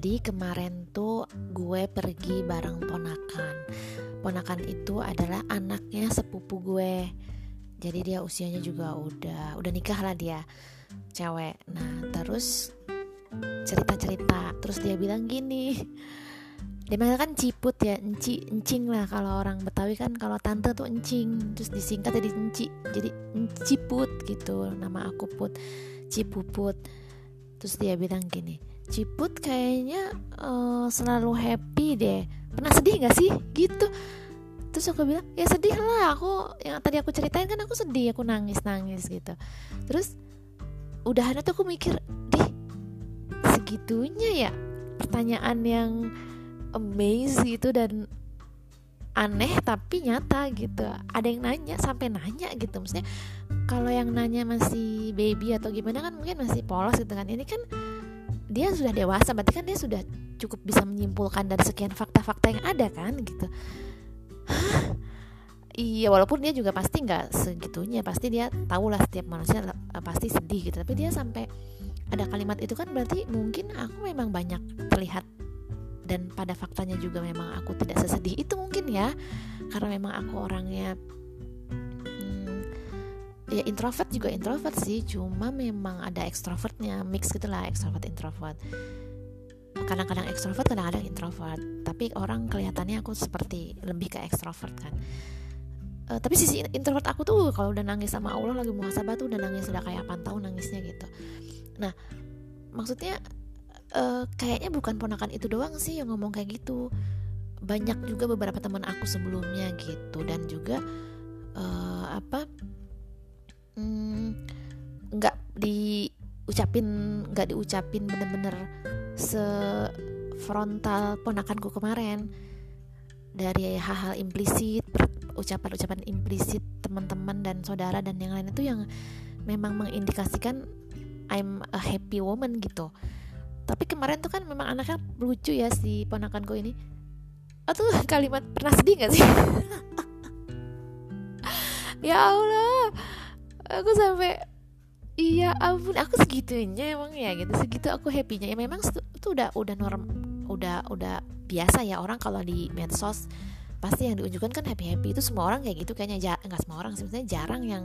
Jadi kemarin tuh gue pergi bareng ponakan. Ponakan itu adalah anaknya sepupu gue. Jadi dia usianya juga udah udah nikah lah dia cewek. Nah terus cerita-cerita terus dia bilang gini dia kan ciput ya enci encing lah kalau orang betawi kan kalau tante tuh encing terus disingkat jadi enci jadi ciput gitu nama aku put cipuput terus dia bilang gini Ciput kayaknya uh, selalu happy deh. Pernah sedih gak sih? Gitu. Terus aku bilang ya sedih lah. Aku yang tadi aku ceritain kan aku sedih aku nangis nangis gitu. Terus udahan itu aku mikir deh segitunya ya? Pertanyaan yang amazing gitu dan aneh tapi nyata gitu. Ada yang nanya sampai nanya gitu. Maksudnya kalau yang nanya masih baby atau gimana kan mungkin masih polos gitu kan. Ini kan dia sudah dewasa berarti kan dia sudah cukup bisa menyimpulkan dari sekian fakta-fakta yang ada kan gitu. Iya walaupun dia juga pasti nggak segitunya pasti dia tahu lah setiap manusia pasti sedih gitu. Tapi dia sampai ada kalimat itu kan berarti mungkin aku memang banyak terlihat dan pada faktanya juga memang aku tidak sesedih itu mungkin ya. Karena memang aku orangnya ya introvert juga introvert sih cuma memang ada ekstrovertnya mix gitulah ekstrovert introvert. Kadang-kadang ekstrovert kadang-kadang introvert. Tapi orang kelihatannya aku seperti lebih ke ekstrovert kan. Uh, tapi sisi introvert aku tuh kalau udah nangis sama Allah lagi muhasabah tuh udah nangis udah kayak pantau nangisnya gitu. Nah maksudnya uh, kayaknya bukan ponakan itu doang sih yang ngomong kayak gitu. Banyak juga beberapa teman aku sebelumnya gitu. Dan juga uh, apa nggak mm, diucapin nggak diucapin bener-bener sefrontal ponakanku kemarin. Dari hal-hal implisit ucapan-ucapan implisit teman-teman dan saudara dan yang lain itu yang memang mengindikasikan I'm a happy woman gitu. Tapi kemarin tuh kan memang anaknya lucu ya si ponakanku ini. Oh, kalimat pernah sedih gak sih? Ya Allah aku sampai iya ampun aku segitunya emang ya gitu. Segitu aku happynya. Ya memang itu udah udah norm udah udah biasa ya orang kalau di medsos pasti yang diunjukkan kan happy happy itu semua orang kayak gitu kayaknya. Nggak semua orang sebenarnya jarang yang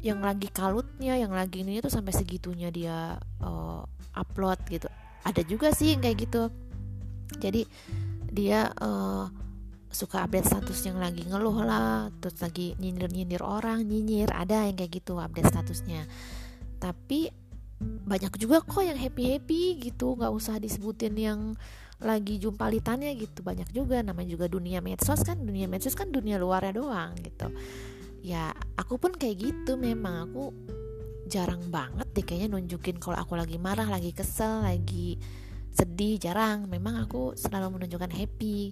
yang lagi kalutnya yang lagi ini tuh sampai segitunya dia uh, upload gitu. Ada juga sih yang kayak gitu. Jadi dia uh, suka update status yang lagi ngeluh lah terus lagi nyindir nyindir orang nyinyir ada yang kayak gitu update statusnya. Tapi banyak juga kok yang happy happy gitu nggak usah disebutin yang lagi jumpalitannya gitu. Banyak juga namanya juga dunia medsos kan dunia medsos kan dunia luarnya doang gitu. Ya aku pun kayak gitu memang aku jarang banget deh kayaknya nunjukin kalau aku lagi marah lagi kesel lagi sedih jarang. Memang aku selalu menunjukkan happy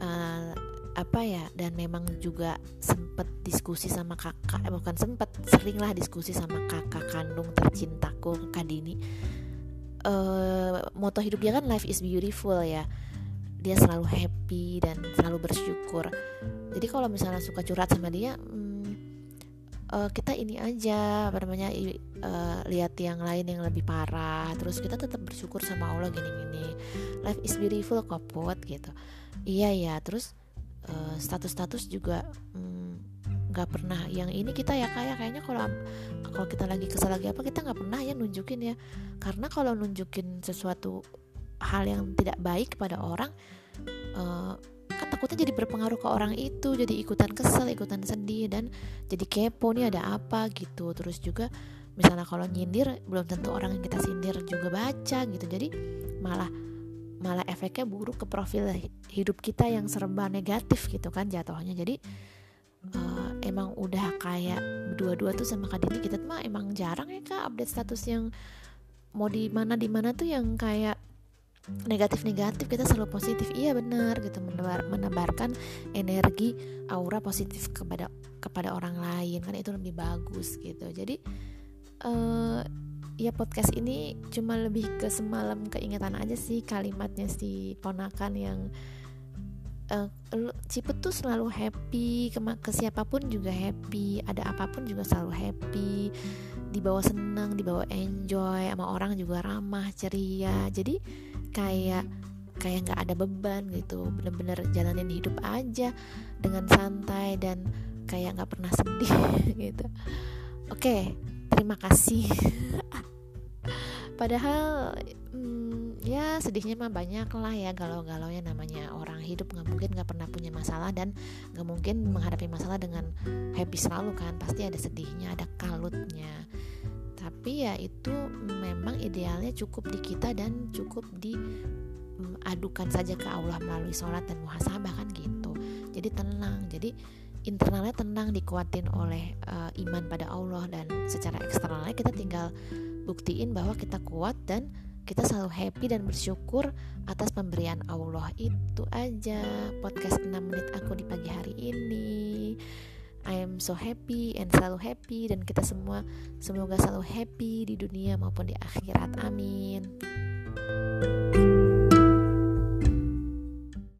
uh, apa ya dan memang juga sempet diskusi sama kakak eh, bukan sempet sering lah diskusi sama kakak kandung tercintaku Kak Dini. Uh, moto hidup dia kan life is beautiful ya. Dia selalu happy dan selalu bersyukur. Jadi kalau misalnya suka curhat sama dia hmm, uh, kita ini aja apa namanya uh, lihat yang lain yang lebih parah. Terus kita tetap bersyukur sama Allah gini-gini. Life is beautiful kopot gitu iya ya terus uh, status-status juga mm, nggak mm, pernah. Yang ini kita ya kayak kayaknya kalau kalau kita lagi kesal lagi apa kita nggak pernah ya nunjukin ya. Karena kalau nunjukin sesuatu hal yang tidak baik kepada orang uh, kan takutnya jadi berpengaruh ke orang itu. Jadi ikutan kesel ikutan sedih dan jadi kepo nih ada apa gitu. Terus juga misalnya kalau nyindir belum tentu orang yang kita sindir juga baca gitu. Jadi malah malah efeknya buruk ke profil hidup kita yang serba negatif gitu kan jatuhnya. Jadi uh, emang udah kayak berdua-dua tuh sama Kak Dini kita mah emang jarang ya kak update status yang mau di mana di mana tuh yang kayak negatif-negatif kita selalu positif. Iya benar gitu menebar, menebarkan energi aura positif kepada kepada orang lain kan itu lebih bagus gitu. Jadi uh, ya podcast ini cuma lebih ke semalam keingetan aja sih kalimatnya si ponakan yang uh, Ciput tuh selalu happy ke, ke siapa pun juga happy ada apa pun juga selalu happy dibawa senang dibawa enjoy sama orang juga ramah ceria. Jadi kayak kayak nggak ada beban gitu bener-bener jalanin hidup aja dengan santai dan kayak nggak pernah sedih gitu. Oke terima kasih. Padahal hmm, ya sedihnya mah banyak lah ya galau-galau ya namanya orang hidup nggak mungkin nggak pernah punya masalah dan nggak mungkin menghadapi masalah dengan happy selalu kan. Pasti ada sedihnya ada kalutnya. Tapi ya itu memang idealnya cukup di kita dan cukup di mm, saja ke Allah melalui sholat dan muhasabah kan gitu. Jadi tenang. Jadi internalnya tenang dikuatin oleh uh, iman pada Allah dan secara eksternalnya kita tinggal buktiin bahwa kita kuat dan kita selalu happy dan bersyukur atas pemberian Allah. Itu aja podcast 6 menit aku di pagi hari ini. I am so happy and selalu happy dan kita semua semoga selalu happy di dunia maupun di akhirat. Amin